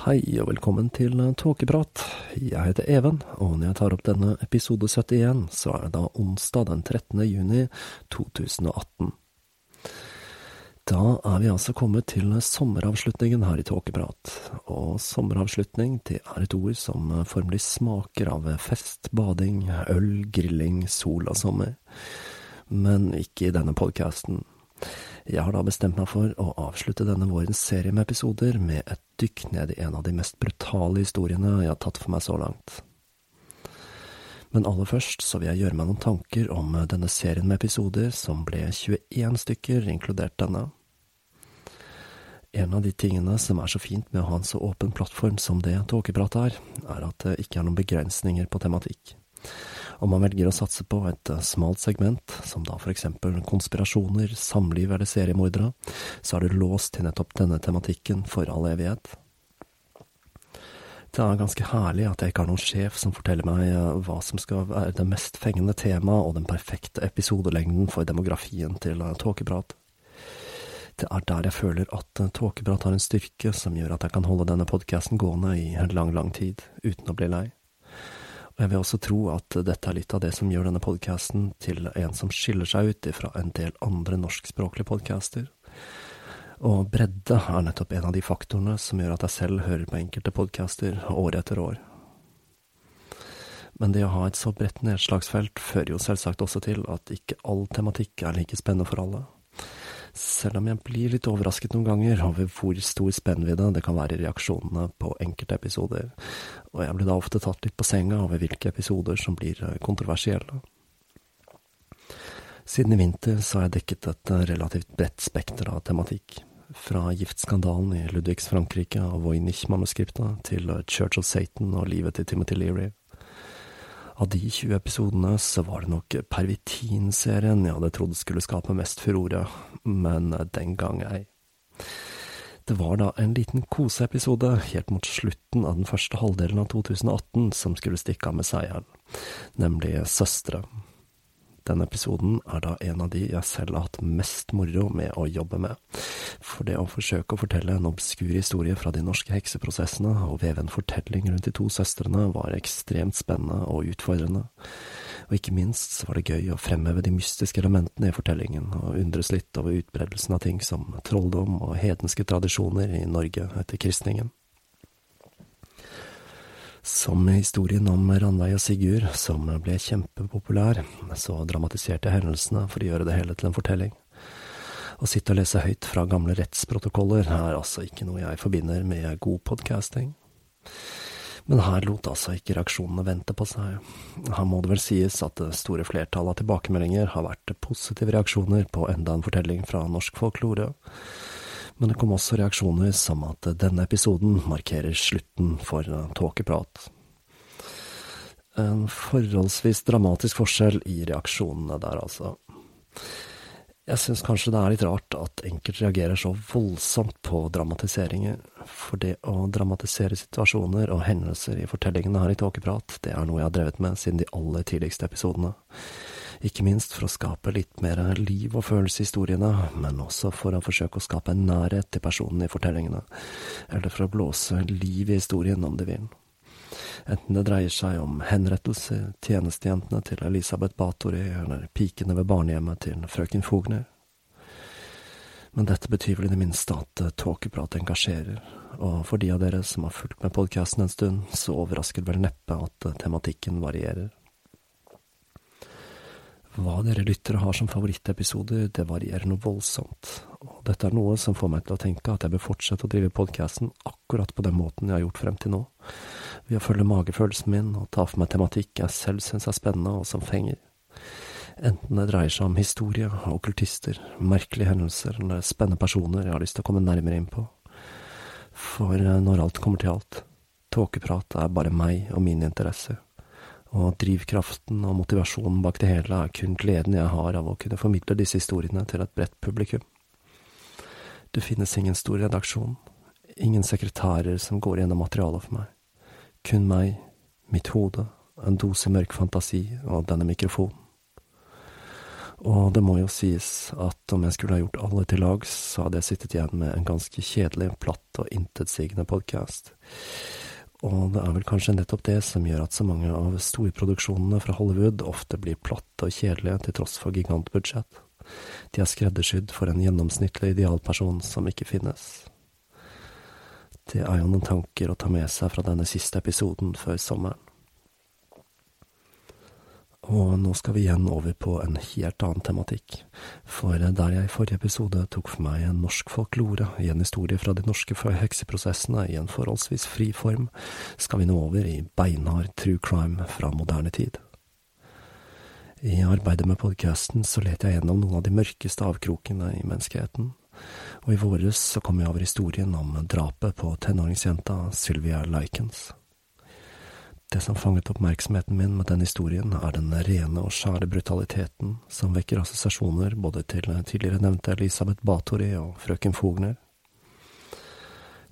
Hei og velkommen til Tåkeprat. Jeg heter Even, og når jeg tar opp denne episode 71, så er det da onsdag den 13. juni 2018. Da er vi altså kommet til sommeravslutningen her i Tåkeprat, og sommeravslutning det er et ord som formelig smaker av fest, bading, øl, grilling, sol og sommer. Men ikke i denne podkasten. Jeg har da bestemt meg for å avslutte denne vårens serie med episoder med et dykk ned i en av de mest brutale historiene jeg har tatt for meg så langt. Men aller først så vil jeg gjøre meg noen tanker om denne serien med episoder, som ble 21 stykker, inkludert denne. En av de tingene som er så fint med å ha en så åpen plattform som det Tåkeprat er, er at det ikke er noen begrensninger på tematikk. Om man velger å satse på et smalt segment, som da for eksempel konspirasjoner, samliv eller seriemordere, så er du låst til nettopp denne tematikken for all evighet. Det er ganske herlig at jeg ikke har noen sjef som forteller meg hva som skal være det mest fengende temaet og den perfekte episodelengden for demografien til Tåkeprat. Det er der jeg føler at Tåkeprat har en styrke som gjør at jeg kan holde denne podkasten gående i en lang, lang tid, uten å bli lei. Og jeg vil også tro at dette er litt av det som gjør denne podkasten til en som skiller seg ut ifra en del andre norskspråklige podcaster. Og bredde er nettopp en av de faktorene som gjør at jeg selv hører på enkelte podcaster år etter år. Men det å ha et så bredt nedslagsfelt fører jo selvsagt også til at ikke all tematikk er like spennende for alle selv om jeg blir litt overrasket noen ganger over hvor stor spennvidde det kan være i reaksjonene på enkelte episoder, og jeg blir da ofte tatt litt på senga over hvilke episoder som blir eh, kontroversielle. Siden i vinter så har jeg dekket et eh, relativt bredt spekter av tematikk, fra giftskandalen i Ludvigs Frankrike og Voynich-manuskriptet til Church of Satan og livet til Timothy Leary. Av de 20 episodene så var det nok Pervitin-serien jeg hadde trodd skulle skape mest furore, men den gang ei. Det var da en liten koseepisode helt mot slutten av den første halvdelen av 2018 som skulle stikke av med seieren, nemlig Søstre. Denne episoden er da en av de jeg selv har hatt mest moro med å jobbe med. For det å forsøke å fortelle en obskur historie fra de norske hekseprosessene og veve en fortelling rundt de to søstrene var ekstremt spennende og utfordrende. Og ikke minst var det gøy å fremheve de mystiske elementene i fortellingen, og undres litt over utbredelsen av ting som trolldom og hedenske tradisjoner i Norge etter kristningen. Som historien om Ranveig og Sigurd, som ble kjempepopulær, så dramatiserte jeg hendelsene for å gjøre det hele til en fortelling. Å sitte og lese høyt fra gamle rettsprotokoller er altså ikke noe jeg forbinder med god podcasting. Men her lot altså ikke reaksjonene vente på seg. Her må det vel sies at det store flertallet av tilbakemeldinger har vært positive reaksjoner på enda en fortelling fra norsk folklore. Men det kom også reaksjoner som at denne episoden markerer slutten for tåkeprat. En forholdsvis dramatisk forskjell i reaksjonene der, altså. Jeg syns kanskje det er litt rart at enkelte reagerer så voldsomt på dramatiseringer, for det å dramatisere situasjoner og hendelser i fortellingene her i Tåkeprat, det er noe jeg har drevet med siden de aller tidligste episodene. Ikke minst for å skape litt mer liv og følelse i historiene, men også for å forsøke å skape en nærhet til personene i fortellingene, eller for å blåse liv i historien, om du vil. Enten det dreier seg om henrettelse, tjenestejentene til Elisabeth Bathory, eller pikene ved barnehjemmet til frøken Fogner. Men dette betyr vel i det minste at tåkeprat engasjerer, og for de av dere som har fulgt med podkasten en stund, så overrasker vel neppe at tematikken varierer. Hva dere lyttere har som favorittepisoder, det varierer noe voldsomt, og dette er noe som får meg til å tenke at jeg bør fortsette å drive podkasten akkurat på den måten jeg har gjort frem til nå, ved å følge magefølelsen min og ta for meg tematikk jeg selv syns er spennende og som fenger. Enten det dreier seg om historie, okkultister, merkelige hendelser eller spennende personer jeg har lyst til å komme nærmere inn på. For når alt kommer til alt, tåkeprat er bare meg og mine interesser og drivkraften og motivasjonen bak det hele er kun gleden jeg har av å kunne formidle disse historiene til et bredt publikum. Det finnes ingen stor redaksjon, ingen sekretærer som går gjennom materialet for meg. Kun meg, mitt hode, en dose mørk fantasi og denne mikrofonen. Og det må jo sies at om jeg skulle ha gjort alle til lags, så hadde jeg sittet igjen med en ganske kjedelig, platt og intetsigende podkast. Og det er vel kanskje nettopp det som gjør at så mange av storproduksjonene fra Hollywood ofte blir platte og kjedelige til tross for gigantbudsjett. De er skreddersydd for en gjennomsnittlig idealperson som ikke finnes. Det er jo noen tanker å ta med seg fra denne siste episoden før sommeren. Og nå skal vi igjen over på en helt annen tematikk, for der jeg i forrige episode tok for meg en norsk folklore i en historie fra de norske hekseprosessene i en forholdsvis fri form, skal vi nå over i beinhard true crime fra moderne tid. I arbeidet med podcasten så leter jeg gjennom noen av de mørkeste avkrokene i menneskeheten, og i våres så kom jeg over historien om drapet på tenåringsjenta Sylvia Likens. Det som fanget oppmerksomheten min med den historien, er den rene og skjære brutaliteten som vekker assosiasjoner både til tidligere nevnte Elisabeth Bathory og frøken Fogner.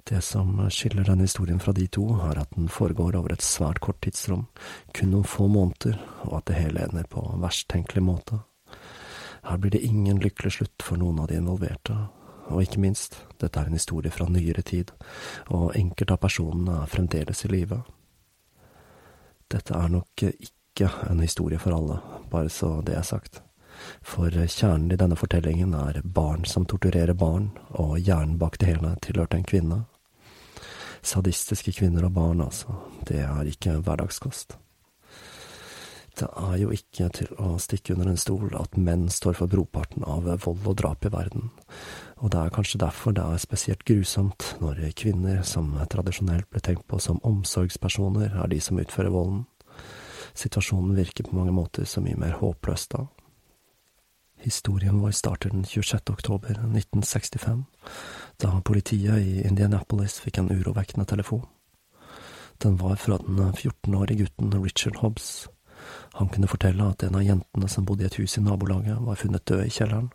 Det som skiller denne historien fra de to, er at den foregår over et svært kort tidsrom, kun noen få måneder, og at det hele ender på verst tenkelig måte. Her blir det ingen lykkelig slutt for noen av de involverte, og ikke minst, dette er en historie fra nyere tid, og enkelte av personene er fremdeles i live. Dette er nok ikke en historie for alle, bare så det er sagt. For kjernen i denne fortellingen er barn som torturerer barn, og hjernen bak det hele tilhørte en kvinne. Sadistiske kvinner og barn, altså, det er ikke hverdagskost. Det er jo ikke til å stikke under en stol at menn står for broparten av vold og drap i verden, og det er kanskje derfor det er spesielt grusomt når kvinner, som tradisjonelt blir tenkt på som omsorgspersoner, er de som utfører volden. Situasjonen virker på mange måter så mye mer håpløs da. Historien vår starter den 26. oktober 1965, da politiet i Indianapolis fikk en urovekkende telefon. Den var fra den 14-årige gutten Richard Hobbs. Han kunne fortelle at en av jentene som bodde i et hus i nabolaget, var funnet død i kjelleren.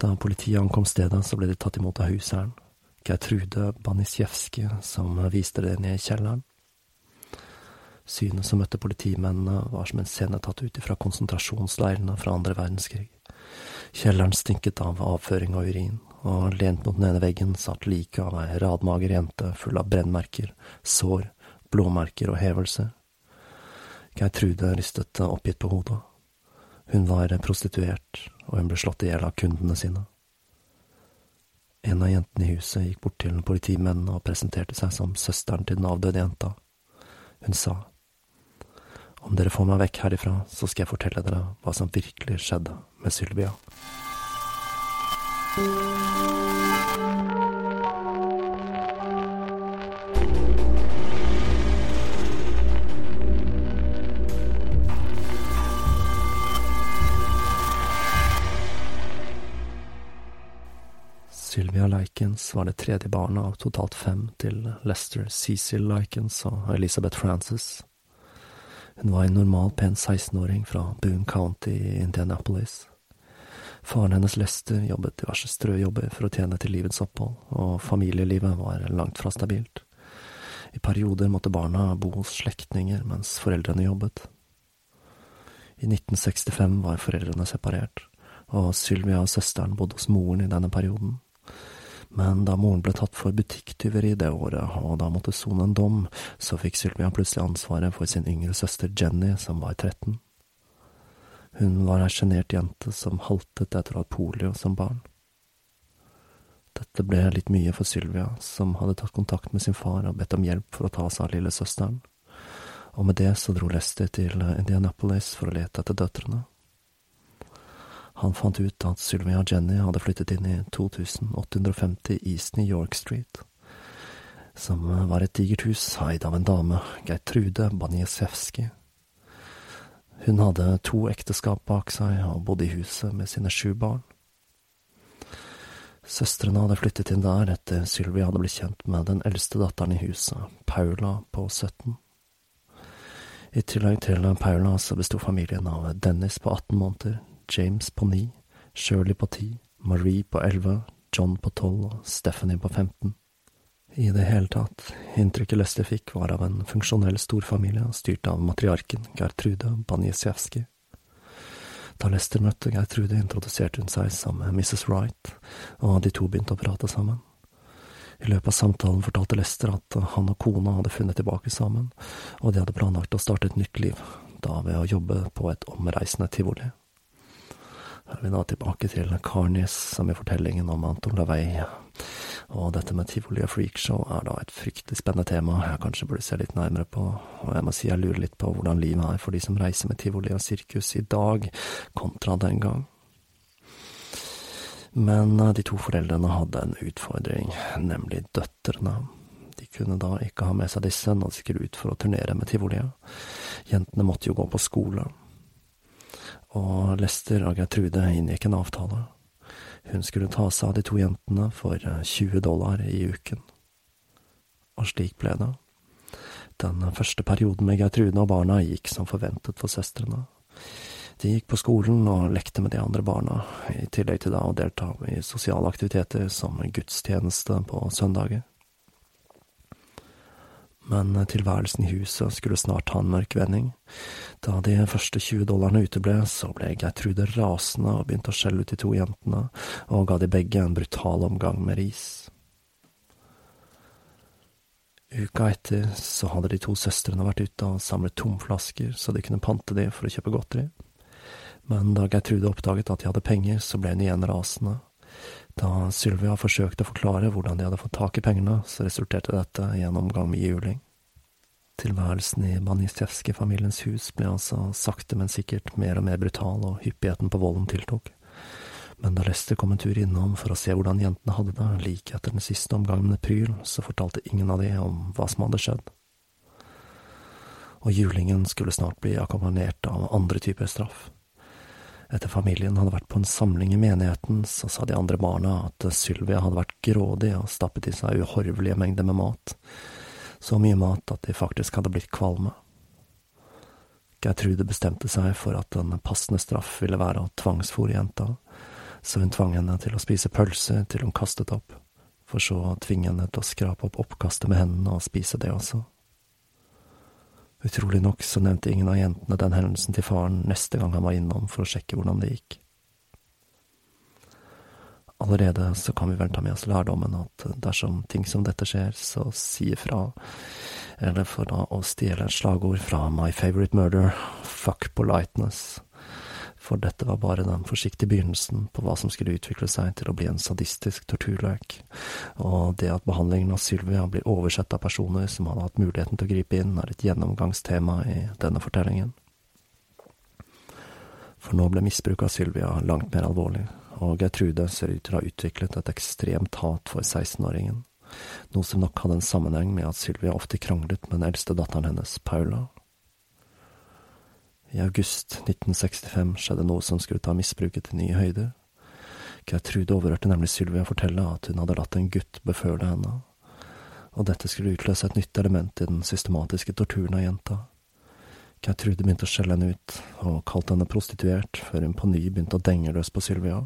Da politiet ankom stedet, så ble de tatt imot av huseieren, Gertrude Banisjevskij, som viste det ned i kjelleren. Synet som møtte politimennene, var som en scene tatt ut ifra konsentrasjonsleirene fra andre verdenskrig. Kjelleren stinket av avføring og urin, og lent mot den ene veggen satt liket av ei radmager jente full av brennmerker, sår, blåmerker og hevelser. Gertrude ristet oppgitt på hodet. Hun var prostituert, og hun ble slått i hjel av kundene sine. En av jentene i huset gikk bort til politimennene og presenterte seg som søsteren til den avdøde jenta. Hun sa, Om dere får meg vekk herifra, så skal jeg fortelle dere hva som virkelig skjedde med Sylvia. Sylvia Likens var det tredje barnet av totalt fem til Lester Cecil Likens og Elizabeth Frances. Hun var en normal pen 16-åring fra Boone County i Indianapolis. Faren hennes Lester jobbet diverse strøjobber for å tjene til livets opphold, og familielivet var langt fra stabilt. I perioder måtte barna bo hos slektninger mens foreldrene jobbet. I 1965 var foreldrene separert, og Sylvia og søsteren bodde hos moren i denne perioden. Men da moren ble tatt for butikktyveri det året, og da måtte sone en dom, så fikk Sylvia plutselig ansvaret for sin yngre søster Jenny, som var 13. Hun var ei sjenert jente som haltet etter å ha polio som barn. Dette ble litt mye for Sylvia, som hadde tatt kontakt med sin far og bedt om hjelp for å ta seg av lillesøsteren og med det så dro Lester til Indianapolis for å lete etter døtrene. Han fant ut at Sylvia Jenny hadde flyttet inn i 2850 East New York Street, som var et digert hus eid av en dame, Geirtrude Baniesewski. Hun hadde to ekteskap bak seg og bodde i huset med sine sju barn. Søstrene hadde flyttet inn der etter Sylvia hadde blitt kjent med den eldste datteren i huset, Paula på 17. I tillegg til Paula så besto familien av Dennis på 18 måneder, James på 9, Shirley på 10, Marie på 11, John på 12 og Stephanie på 15. I det hele tatt, inntrykket Lester fikk var av en funksjonell storfamilie styrt av matriarken Gertrude Baniesiewski. Da Lester møtte Gertrude, introduserte hun seg som Mrs. Wright, og de to begynte å prate sammen. I løpet av samtalen fortalte Lester at han og kona hadde funnet tilbake sammen, og de hadde planlagt å starte et nytt liv, da ved å jobbe på et omreisende tivoli. Er vi da tilbake til Carnies, som i fortellingen om Anton Lavey. Og dette med tivoli og freakshow er da et fryktelig spennende tema jeg kanskje burde se litt nærmere på, og jeg må si jeg lurer litt på hvordan livet er for de som reiser med tivoli og sirkus i dag, kontra den gang. Men eh, de to foreldrene hadde en utfordring, nemlig døtrene. De kunne da ikke ha med seg disse når de skulle ut for å turnere med tivoliet. Jentene måtte jo gå på skole. Og Lester og Gertrude inngikk en avtale. Hun skulle ta seg av de to jentene for 20 eh, dollar i uken. Og slik ble det. Den første perioden med Gertrude og barna gikk som forventet for søstrene. De gikk på skolen og lekte med de andre barna, i tillegg til da å delta i sosiale aktiviteter som gudstjeneste på søndager. Men tilværelsen i huset skulle snart ha en mørk vending. Da de første 20 dollarene uteble, så ble Geitrude rasende og begynte å skjelle ut de to jentene, og ga de begge en brutal omgang med ris. Uka etter så hadde de to søstrene vært ute og samlet tomflasker så de kunne pante de for å kjøpe godteri. Men da Geitrude oppdaget at de hadde penger, så ble hun igjen rasende. Da Sylvia forsøkte å forklare hvordan de hadde fått tak i pengene, så resulterte dette i en omgang med juling. Tilværelsen i Banistjevskij-familiens hus ble altså sakte, men sikkert mer og mer brutal, og hyppigheten på volden tiltok. Men da Lester kom en tur innom for å se hvordan jentene hadde det, like etter den siste omgangen med pryl, så fortalte ingen av de om hva som hadde skjedd. Og julingen skulle snart bli akkompagnert av andre typer straff. Etter familien hadde vært på en samling i menigheten, så sa de andre barna at Sylvia hadde vært grådig og stappet i seg uhorvelige mengder med mat, så mye mat at de faktisk hadde blitt kvalme. Gertrude bestemte seg for at en passende straff ville være å tvangsfòre jenta, så hun tvang henne til å spise pølse til hun kastet opp, for så å tvinge henne til å skrape opp oppkastet med hendene og spise det også. Utrolig nok så nevnte ingen av jentene den hendelsen til faren neste gang han var innom for å sjekke hvordan det gikk. Allerede så kan vi vel ta med oss lærdommen at dersom ting som dette skjer, så si ifra, eller for da å stjele et slagord fra My Favorite Murder, fuck politeness for dette var bare den forsiktige begynnelsen på hva som skulle utvikle seg til å bli en sadistisk torturløk, og det at behandlingen av Sylvia blir oversett av personer som hadde hatt muligheten til å gripe inn, er et gjennomgangstema i denne fortellingen. For nå ble misbruk av Sylvia langt mer alvorlig, og Gertrude ser ut til å ha utviklet et ekstremt hat for 16-åringen, noe som nok hadde en sammenheng med at Sylvia ofte kranglet med den eldste datteren hennes, Paula. I august 1965 skjedde noe som skulle ta misbruket til nye høyder. Gertrude overhørte nemlig Sylvia fortelle at hun hadde latt en gutt beføle henne, og dette skulle utløse et nytt element i den systematiske torturen av jenta. Gertrude begynte å skjelle henne ut, og kalte henne prostituert, før hun på ny begynte å denge løs på Sylvia.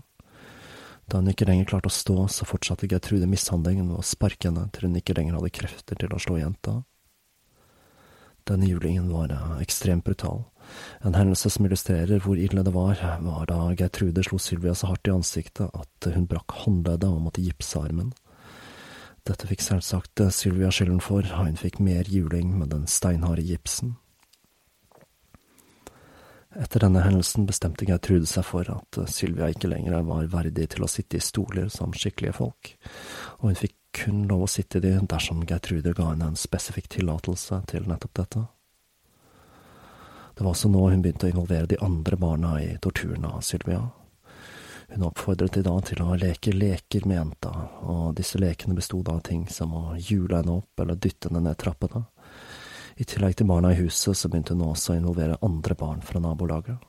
Da hun ikke lenger klarte å stå, så fortsatte Gertrude mishandlingen ved å sparke henne til hun ikke lenger hadde krefter til å slå jenta. Denne julingen var ekstremt brutal. En hendelse som illustrerer hvor ille det var, var da Gertrude slo Sylvia så hardt i ansiktet at hun brakk håndleddet og måtte gipse armen. Dette fikk selvsagt Sylvia skylden for, og hun fikk mer juling med den steinharde gipsen. Etter denne hendelsen bestemte Gertrude seg for at Sylvia ikke lenger var verdig til å sitte i stoler som skikkelige folk, og hun fikk kun lov å sitte i de dersom Gertrude ga henne en spesifikk tillatelse til nettopp dette. Det var også nå hun begynte å involvere de andre barna i torturen av Sylvia. Hun oppfordret de da til å leke leker med jenta, og disse lekene bestod av ting som å hjule henne opp eller dytte henne ned trappene. I tillegg til barna i huset, så begynte hun også å involvere andre barn fra nabolaget.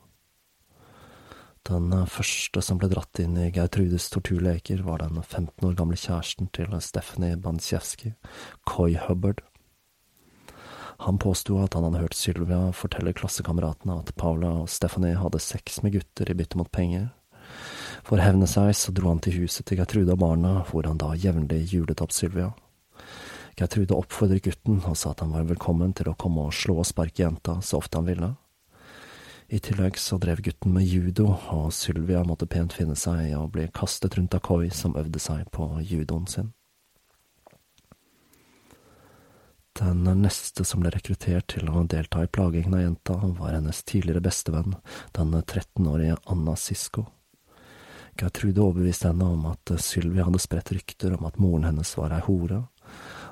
Den første som ble dratt inn i Gertrudes torturleker, var den 15 år gamle kjæresten til Stephanie Bansjevskij, Coy Hubbard. Han påsto at han hadde hørt Sylvia fortelle klassekameratene at Paula og Stephanie hadde sex med gutter i bytte mot penger. For å hevne seg så dro han til huset til Gertrude og barna, hvor han da jevnlig julet opp Sylvia. Gertrude oppfordret gutten og sa at han var velkommen til å komme og slå og sparke jenta så ofte han ville. I tillegg så drev gutten med judo, og Sylvia måtte pent finne seg i å bli kastet rundt av Koi, som øvde seg på judoen sin. Den neste som ble rekruttert til å delta i plagingen av jenta, var hennes tidligere bestevenn, den 13-årige Anna Sisko. Gertrude overbeviste henne om at Sylvia hadde spredt rykter om at moren hennes var ei hore,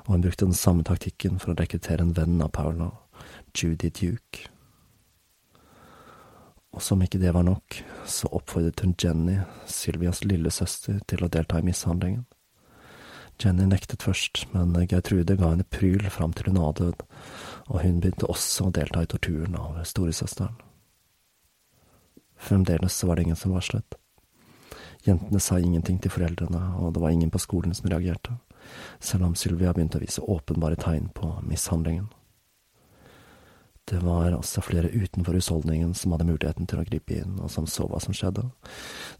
og hun brukte den samme taktikken for å rekruttere en venn av Paula, Judy Duke. Og som ikke det var nok, så oppfordret hun Jenny, Sylvias lillesøster, til å delta i mishandlingen. Jenny nektet først, men Gertrude ga henne pryl fram til hun avdød, og hun begynte også å delta i torturen av storesøsteren. Fremdeles var det ingen som varslet. Jentene sa ingenting til foreldrene, og det var ingen på skolen som reagerte, selv om Sylvia begynte å vise åpenbare tegn på mishandlingen. Det var også flere utenfor husholdningen som hadde muligheten til å gripe inn, og som så hva som skjedde.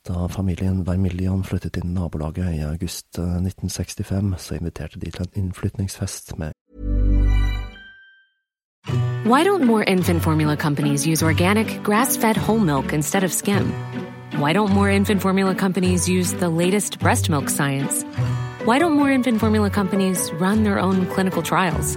Da familien Vermillion flyttet inn i nabolaget i august 1965, eh, så inviterte de til en innflytningsfest med Why don't more infant formula companies use organic, grass-fed whole milk instead of skim? Why don't more infant formula companies use the latest breast milk science? Why don't more infant formula companies run their own clinical trials?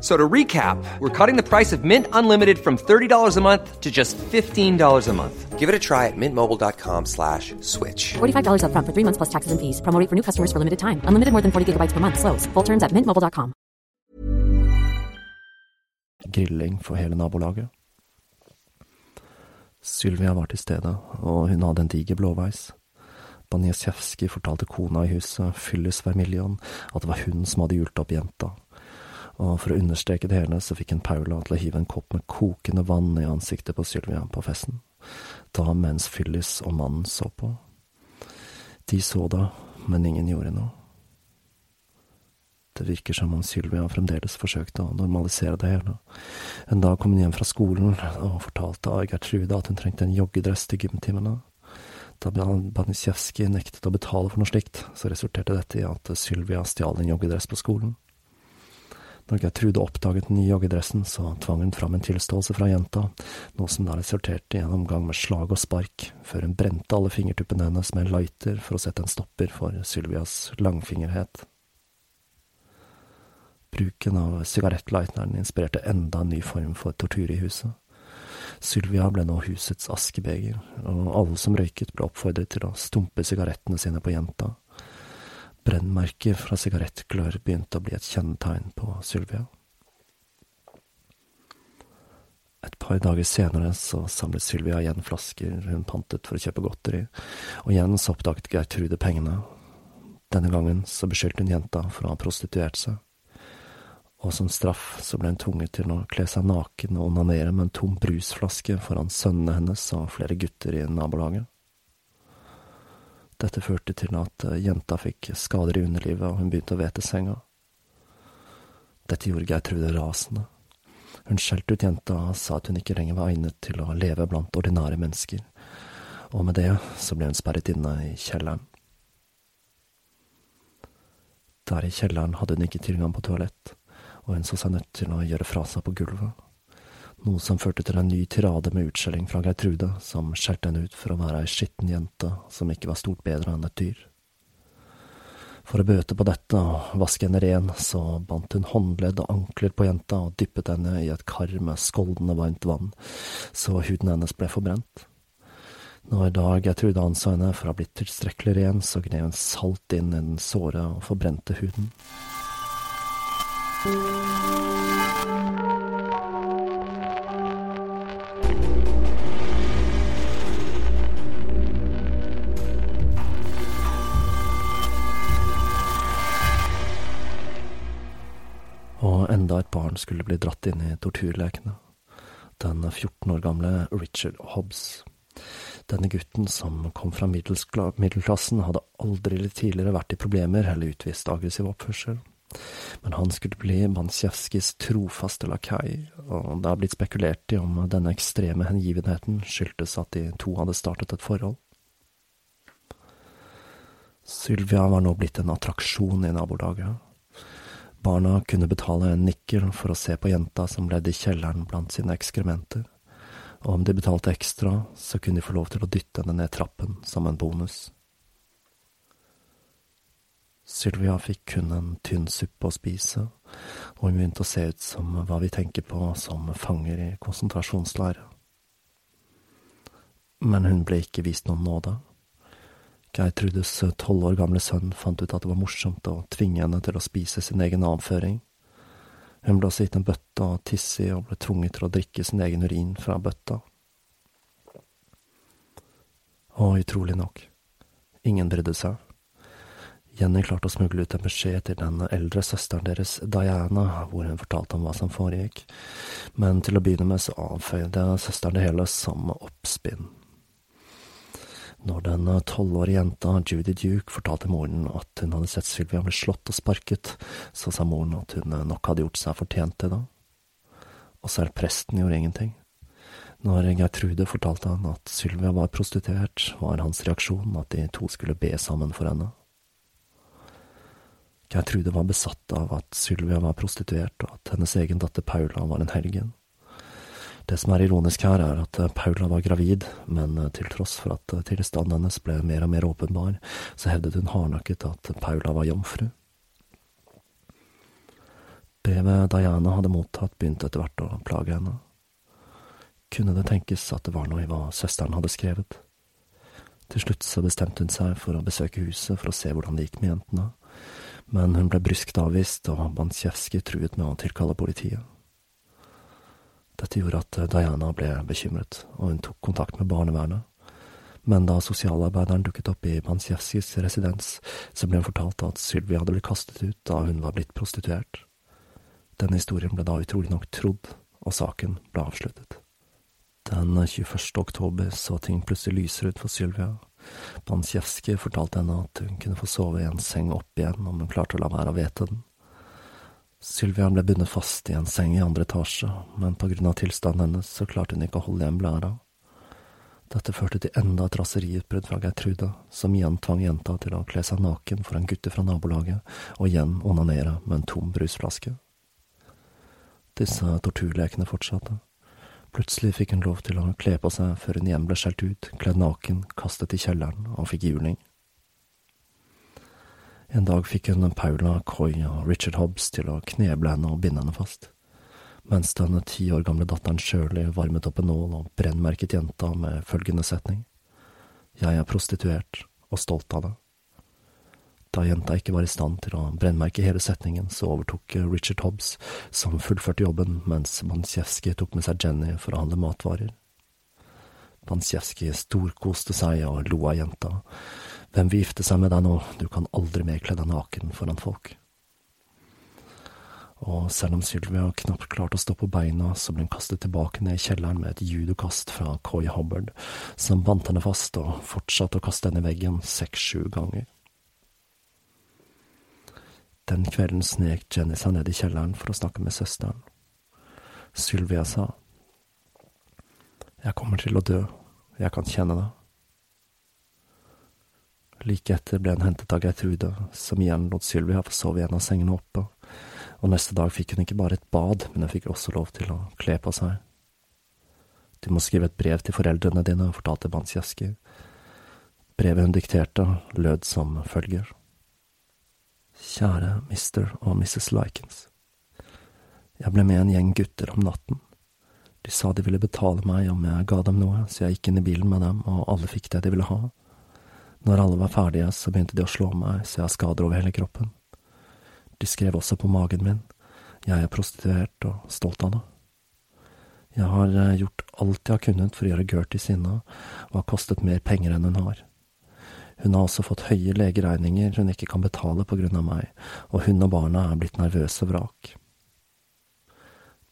So to recap, we're cutting the price of Mint Unlimited from $30 a month to just $15 a month. Give it a try at mintmobile.com slash switch. $45 up front for three months plus taxes and fees. Promo for new customers for limited time. Unlimited more than 40 gigabytes per month. Slows. Full terms at mintmobile.com. Grilling for hele nabolaget. Sylvia var til stede, og hun hadde en diger blåveis. Baniasjevskij fortalte kona i huset, Fyllis Vermilion, at det var hun som hadde hjult opp jenta og for å understreke det hele så fikk en Paula til å hive en kopp med kokende vann i ansiktet på Sylvia på festen, da mens Phyllis og mannen så på. De så da, men ingen gjorde noe. Det virker som om Sylvia fremdeles forsøkte å normalisere det hele. En dag kom hun hjem fra skolen og fortalte Gertrude at hun trengte en joggedress til gymtimene. Da Banisjevskij nektet å betale for noe slikt, så resulterte dette i at Sylvia stjal en joggedress på skolen. Når Gertrude oppdaget den nye joggedressen, så tvang hun fram en tilståelse fra jenta, noe som da resulterte i en omgang med slag og spark, før hun brente alle fingertuppene hennes med en lighter for å sette en stopper for Sylvias langfingerhet. Bruken av sigarettlighteren inspirerte enda en ny form for tortur i huset. Sylvia ble nå husets askebeger, og alle som røyket ble oppfordret til å stumpe sigarettene sine på jenta. Brennmerker fra sigarettglør begynte å bli et kjennetegn på Sylvia. Et par dager senere så samlet Sylvia igjen flasker hun pantet for å kjøpe godteri, og igjen så oppdaget Gertrude pengene. Denne gangen så beskyldte hun jenta for å ha prostituert seg og som straff så ble hun tvunget til å kle seg naken og onanere med en tom brusflaske foran sønnene hennes og flere gutter i nabolaget. Dette førte til at eh, jenta fikk skader i underlivet, og hun begynte å vete senga. Dette gjorde Geirtrude rasende. Hun skjelte ut jenta og sa at hun ikke lenger var egnet til å leve blant ordinære mennesker, og med det så ble hun sperret inne i kjelleren. Der i kjelleren hadde hun ikke tilgang på toalett og hun så seg nødt til å gjøre fra seg på gulvet, noe som førte til en ny tirade med utskjelling fra Gertrude, som skjelte henne ut for å være ei skitten jente som ikke var stort bedre enn et dyr. For å bøte på dette og vaske henne ren, så bandt hun håndledd og ankler på jenta og dyppet henne i et kar med skoldende varmt vann, så huden hennes ble forbrent. Når da Gertrude anså henne for å ha blitt tilstrekkelig ren, så gned hun salt inn i den såre og forbrente huden. Enda et barn skulle bli dratt inn i torturlekene. Den 14 år gamle Richard Hobbs. Denne gutten som kom fra middelklassen, hadde aldri tidligere vært i problemer eller utvist aggressiv oppførsel. Men han skulle bli Mansjevskijs trofaste lakai, og det har blitt spekulert i om denne ekstreme hengivenheten skyldtes at de to hadde startet et forhold. Sylvia var nå blitt en attraksjon i nabolaget. Barna kunne betale en nikkel for å se på jenta som levde i kjelleren blant sine ekskrementer, og om de betalte ekstra, så kunne de få lov til å dytte henne ned trappen som en bonus. Sylvia fikk kun en tynn suppe å spise, og hun begynte å se ut som hva vi tenker på som fanger i konsentrasjonsleire. Men hun ble ikke vist noen nåde. Geirtrudes tolv år gamle sønn fant ut at det var morsomt å tvinge henne til å spise sin egen avføring. Hun ble også gitt en bøtte å tisse i og ble tvunget til å drikke sin egen urin fra bøtta. Og utrolig nok, ingen brydde seg. Jenny klarte å smugle ut en beskjed til den eldre søsteren deres, Diana, hvor hun fortalte om hva som foregikk, men til å begynne med så avføyde søsteren det hele som oppspinn. Når den tolvårige jenta Judy Duke fortalte moren at hun hadde sett Sylvia bli slått og sparket, så sa moren at hun nok hadde gjort seg fortjent til det. Og selv presten gjorde ingenting. Når Gertrude fortalte han at Sylvia var prostituert, var hans reaksjon at de to skulle be sammen for henne. Gertrude var besatt av at Sylvia var prostituert, og at hennes egen datter Paula var en helgen. Det som er ironisk her, er at Paula var gravid, men til tross for at tilstanden hennes ble mer og mer åpenbar, så hevdet hun hardnakket at Paula var jomfru. Brevet Diana hadde mottatt, begynte etter hvert å plage henne. Kunne det tenkes at det var noe i hva søsteren hadde skrevet? Til slutt så bestemte hun seg for å besøke huset for å se hvordan det gikk med jentene, men hun ble bryskt avvist, og Bansjevskij truet med å tilkalle politiet. Dette gjorde at Diana ble bekymret, og hun tok kontakt med barnevernet. Men da sosialarbeideren dukket opp i Bansjevskijs residens, så ble hun fortalt at Sylvia hadde blitt kastet ut da hun var blitt prostituert. Denne historien ble da utrolig nok trodd, og saken ble avsluttet. Den 21. oktober så ting plutselig lysere ut for Sylvia, Bansjevskij fortalte henne at hun kunne få sove i en seng opp igjen om hun klarte å la være å vete den. Sylvia ble bundet fast i en seng i andre etasje, men på grunn av tilstanden hennes så klarte hun ikke å holde igjen blæra. Dette førte til enda et raseriutbrudd fra Gertrude, som igjen tvang jenta til å kle seg naken foran gutter fra nabolaget, og igjen onanere med en tom brusflaske. Disse torturlekene fortsatte. Plutselig fikk hun lov til å kle på seg før hun igjen ble skjelt ut, kledd naken, kastet i kjelleren og fikk juling. En dag fikk hun Paula Coy og Richard Hobbs til å kneble henne og binde henne fast, Mens den ti år gamle datteren Shirley varmet opp en nål og brennmerket jenta med følgende setning. Jeg er prostituert og stolt av det. Da jenta ikke var i stand til å brennmerke hele setningen, så overtok Richard Hobbs, som fullførte jobben, mens Mansjevskij tok med seg Jenny for å handle matvarer. Mansjevskij storkoste seg og lo av jenta. Hvem vil gifte seg med deg nå, du kan aldri mer kle deg naken foran folk. Og selv om Sylvia knapt klarte å stå på beina, så ble hun kastet tilbake ned i kjelleren med et judokast fra Coy Hubbard, som bandt henne fast og fortsatte å kaste henne i veggen seks–sju ganger. Den kvelden snek Jenny seg ned i kjelleren for å snakke med søsteren. Sylvia sa, Jeg kommer til å dø, jeg kan kjenne det. Like etter ble hun hentet av Gertrude, som igjen lot Sylvia få sove i en av sengene oppe, og neste dag fikk hun ikke bare et bad, men hun fikk også lov til å kle på seg. Du må skrive et brev til foreldrene dine, fortalte Bansjaski. Brevet hun dikterte, lød som følger. Kjære Mr. og Mrs. Likens. Jeg ble med en gjeng gutter om natten. De sa de ville betale meg om jeg ga dem noe, så jeg gikk inn i bilen med dem, og alle fikk det de ville ha. Når alle var ferdige, så begynte de å slå meg så jeg har skader over hele kroppen. De skrev også på magen min, jeg er prostituert og stolt av det. Jeg har eh, gjort alt jeg har kunnet for å gjøre Gertie sinna, og har kostet mer penger enn hun har. Hun har også fått høye legeregninger hun ikke kan betale på grunn av meg, og hun og barna er blitt nervøse vrak.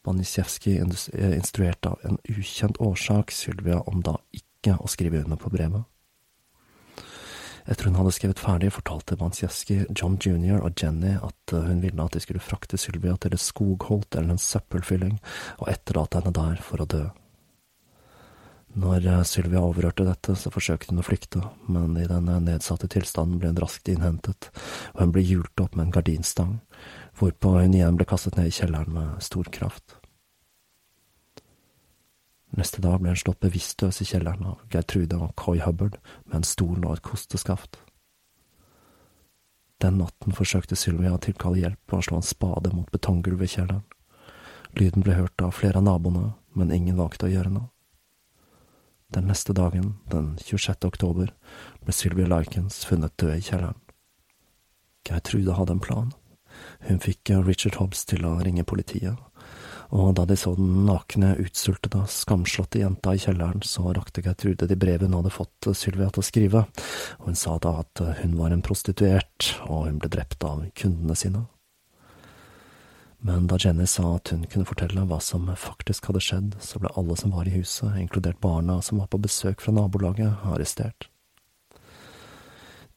Banisjevskij eh, instruerte av en ukjent årsak Sylvia om da ikke å skrive under på brevet. Etter hun hadde skrevet ferdig, fortalte Bansjevskij John jr. og Jenny at eh, hun ville at de skulle frakte Sylvia til et skogholt eller en søppelfylling og etterlate henne der for å dø. Når eh, Sylvia overhørte dette, så forsøkte hun å flykte, men i den nedsatte tilstanden ble hun raskt innhentet, og hun ble hjult opp med en gardinstang, hvorpå hun igjen ble kastet ned i kjelleren med stor kraft. Neste dag ble han slått bevisstløs i kjelleren av Gertrude og Coy Hubbard med en stol og et kosteskaft. Den natten forsøkte Sylvia å tilkalle hjelp og slå en spade mot betonggulvet i kjelleren. Lyden ble hørt av flere av naboene, men ingen valgte å gjøre noe. Den neste dagen, den 26. oktober, ble Sylvia Likens funnet død i kjelleren. Gertrude hadde en plan. Hun fikk Richard Hobbs til å ringe politiet, og da de så den nakne, utsultede, skamslåtte jenta i kjelleren, så rakte Gertrude de brevet hun hadde fått Sylvia til å skrive, og hun sa da at hun var en prostituert, og hun ble drept av kundene sine. Men da Jenny sa at hun kunne fortelle hva som faktisk hadde skjedd, så ble alle som var i huset, inkludert barna som var på besøk fra nabolaget, arrestert.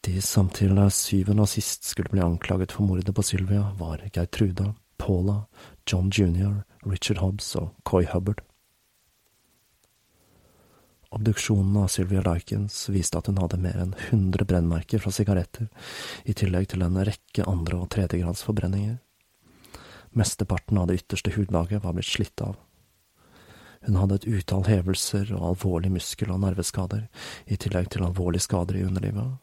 De som til syvende og sist skulle bli anklaget for mordet på Sylvia, var Geirtrude, Paula, John Junior, Richard Hobbs og Coy Hubbard. Obduksjonen av Sylvia Likens viste at hun hadde mer enn 100 brennmerker fra sigaretter, i tillegg til en rekke andre og tredjegradsforbrenninger. Mesteparten av det ytterste hudlaget var blitt slitt av. Hun hadde et utall hevelser og alvorlige muskel- og nerveskader, i tillegg til alvorlige skader i underlivet.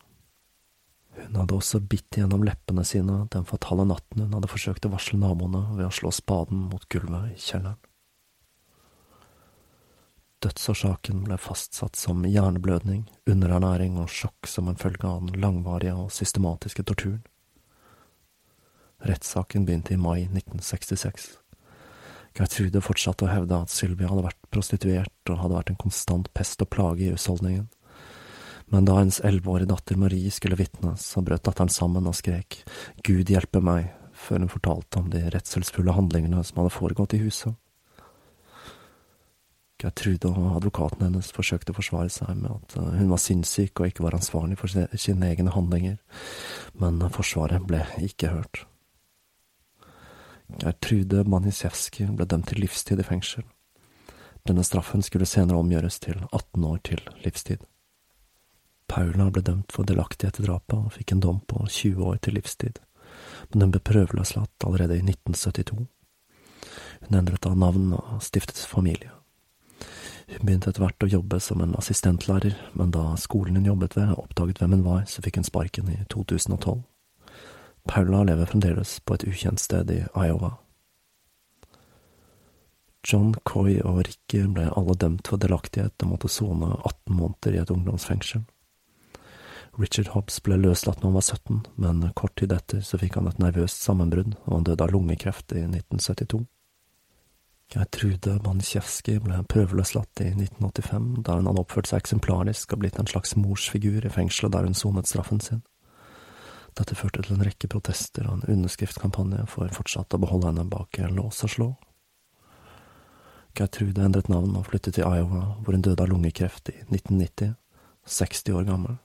Hun hadde også bitt gjennom leppene sine den fatale natten hun hadde forsøkt å varsle naboene ved å slå spaden mot gulvet i kjelleren. Dødsårsaken ble fastsatt som hjerneblødning, underernæring og sjokk som en følge av den langvarige og systematiske torturen. Rettssaken begynte i mai 1966. Gertrude fortsatte å hevde at Sylvia hadde vært prostituert og hadde vært en konstant pest og plage i husholdningen. Men da hennes elleveårige datter Marie skulle vitne, så brøt datteren sammen og skrek Gud hjelpe meg, før hun fortalte om de redselsfulle handlingene som hadde foregått i huset. Gertrude og advokaten hennes forsøkte å forsvare seg med at eh, hun var sinnssyk og ikke var ansvarlig for sine egne handlinger, men forsvaret ble ikke hørt. Gertrude Manisjevskij ble dømt til livstid i fengsel. Denne straffen skulle senere omgjøres til 18 år til livstid. Paula ble dømt for delaktighet i drapet og fikk en dom på 20 år til livstid, men hun ble prøveløslatt allerede i 1972. Hun endret da navn og stiftet familie. Hun begynte etter hvert å jobbe som en assistentlærer, men da skolen hun jobbet ved oppdaget hvem hun var, så fikk hun sparken i 2012. Paula lever fremdeles på et ukjent sted i Iowa. John, Coy og Ricky ble alle dømt for delaktighet og måtte sone 18 måneder i et ungdomsfengsel. Richard Hobbs ble løslatt når han var 17, men kort tid etter så fikk han et nervøst sammenbrudd, og han døde av lungekreft i 1972. Gertrude Bansjevskij ble prøveløslatt i 1985, da hun hadde oppført seg eksemplarisk og blitt en slags morsfigur i fengselet der hun sonet straffen sin. Dette førte til en rekke protester og en underskriftskampanje for fortsatt å beholde henne bak lås og slå. Gertrude endret navn og flyttet til Iowa, hvor hun døde av lungekreft i 1990, 60 år gammel.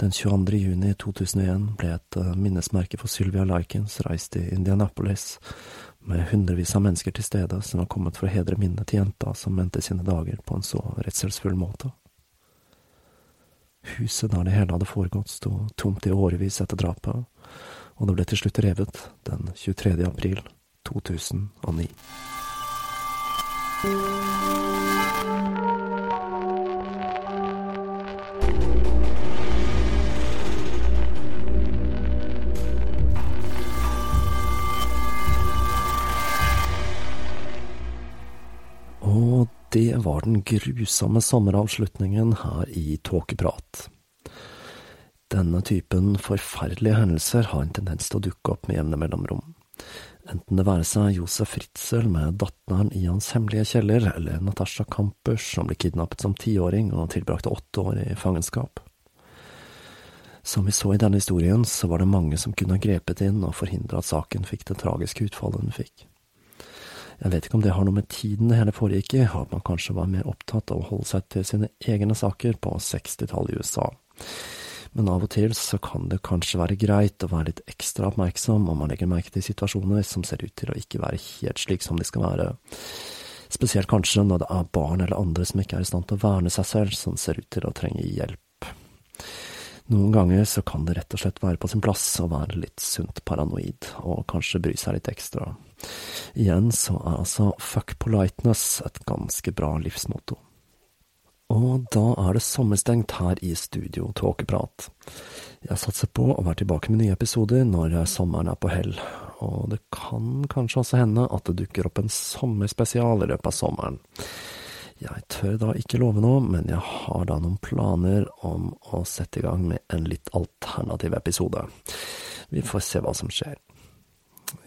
Den 22. juni 2001 ble et eh, minnesmerke for Sylvia Likens reist i Indianapolis, med hundrevis av mennesker til stede som var kommet for å hedre minnet til jenta som endte sine dager på en så redselsfull måte. Huset der det hele hadde foregått, sto tomt i årevis etter drapet, og det ble til slutt revet den 23. april 2009. det var den grusomme sommeravslutningen her i Tåkeprat. Denne typen forferdelige hendelser har en tendens til å dukke opp med jevne mellomrom enten det være seg Josef Fritzel med datteren i hans hemmelige kjeller, eller Natasha Kampers som ble kidnappet som tiåring og tilbrakte åtte år i fangenskap. Som vi så i denne historien, så var det mange som kunne ha grepet inn og forhindra at saken fikk det tragiske utfallet den fikk. Jeg vet ikke om det har noe med tiden det hele foregikk i, at man kanskje var mer opptatt av å holde seg til sine egne saker på 60-tallet i USA men av og til så kan det kanskje være greit å være litt ekstra oppmerksom om man legger merke til situasjoner som ser ut til å ikke være helt slik som de skal være. Spesielt kanskje når det er barn eller andre som ikke er i stand til å verne seg selv, som ser ut til å trenge hjelp. Noen ganger så kan det rett og slett være på sin plass å være litt sunt paranoid, og kanskje bry seg litt ekstra. Igjen så er altså fuck politeness et ganske bra livsmotto. Og da er det sommerstengt her i studio Tåkeprat. Jeg satser på å være tilbake med nye episoder når sommeren er på hell, og det kan kanskje også hende at det dukker opp en sommerspesial i løpet av sommeren. Jeg tør da ikke love noe, men jeg har da noen planer om å sette i gang med en litt alternativ episode. Vi får se hva som skjer.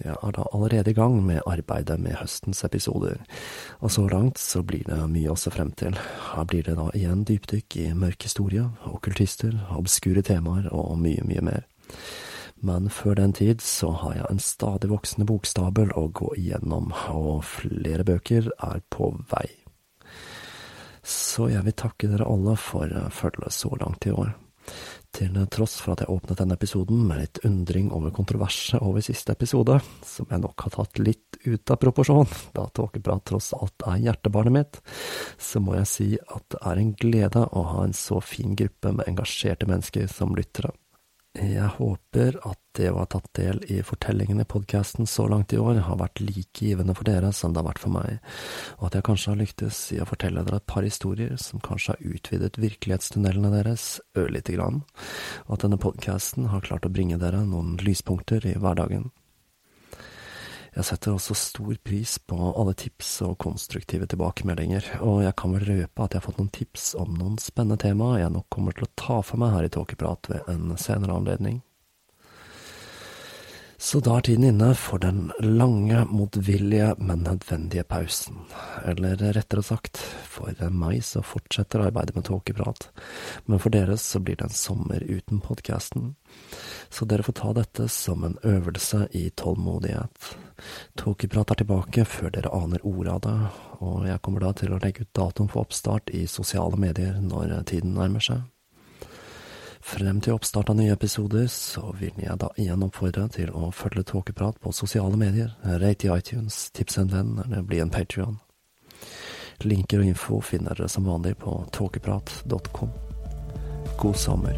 Jeg er da allerede i gang med arbeidet med høstens episoder, og så langt så blir det mye å se frem til. Her blir det da igjen dypdykk i mørk historie, okkultister, obskure temaer og mye, mye mer. Men før den tid så har jeg en stadig voksende bokstabel å gå igjennom, og flere bøker er på vei. Så jeg vil takke dere alle for følget så langt i år. Til tross for at jeg åpnet denne episoden med litt undring over kontroverset over siste episode, som jeg nok har tatt litt ut av proporsjon, da tåkeprat tross alt er hjertebarnet mitt, så må jeg si at det er en glede å ha en så fin gruppe med engasjerte mennesker som lyttere. Jeg håper at det å ha tatt del i fortellingene i podkasten så langt i år. Har vært like givende for dere som det har vært for meg, og at jeg kanskje har lyktes i å fortelle dere et par historier som kanskje har utvidet virkelighetstunnelene deres ørlite grann, og at denne podkasten har klart å bringe dere noen lyspunkter i hverdagen. Jeg setter også stor pris på alle tips og konstruktive tilbakemeldinger, og jeg kan vel røpe at jeg har fått noen tips om noen spennende tema jeg nok kommer til å ta for meg her i Tåkeprat ved en senere anledning. Så da er tiden inne for den lange, motvillige, men nødvendige pausen. Eller rettere sagt, for meg så fortsetter arbeidet med tåkeprat, men for dere så blir det en sommer uten podkasten. Så dere får ta dette som en øvelse i tålmodighet. Tåkeprat er tilbake før dere aner ordet av det, og jeg kommer da til å legge ut datoen for oppstart i sosiale medier når tiden nærmer seg. Frem til oppstart av nye episoder, så vil jeg da igjen oppfordre til å følge Tåkeprat på sosiale medier, rate i iTunes, tips en venn eller bli en patrion. Linker og info finner dere som vanlig på tåkeprat.com. God sommer.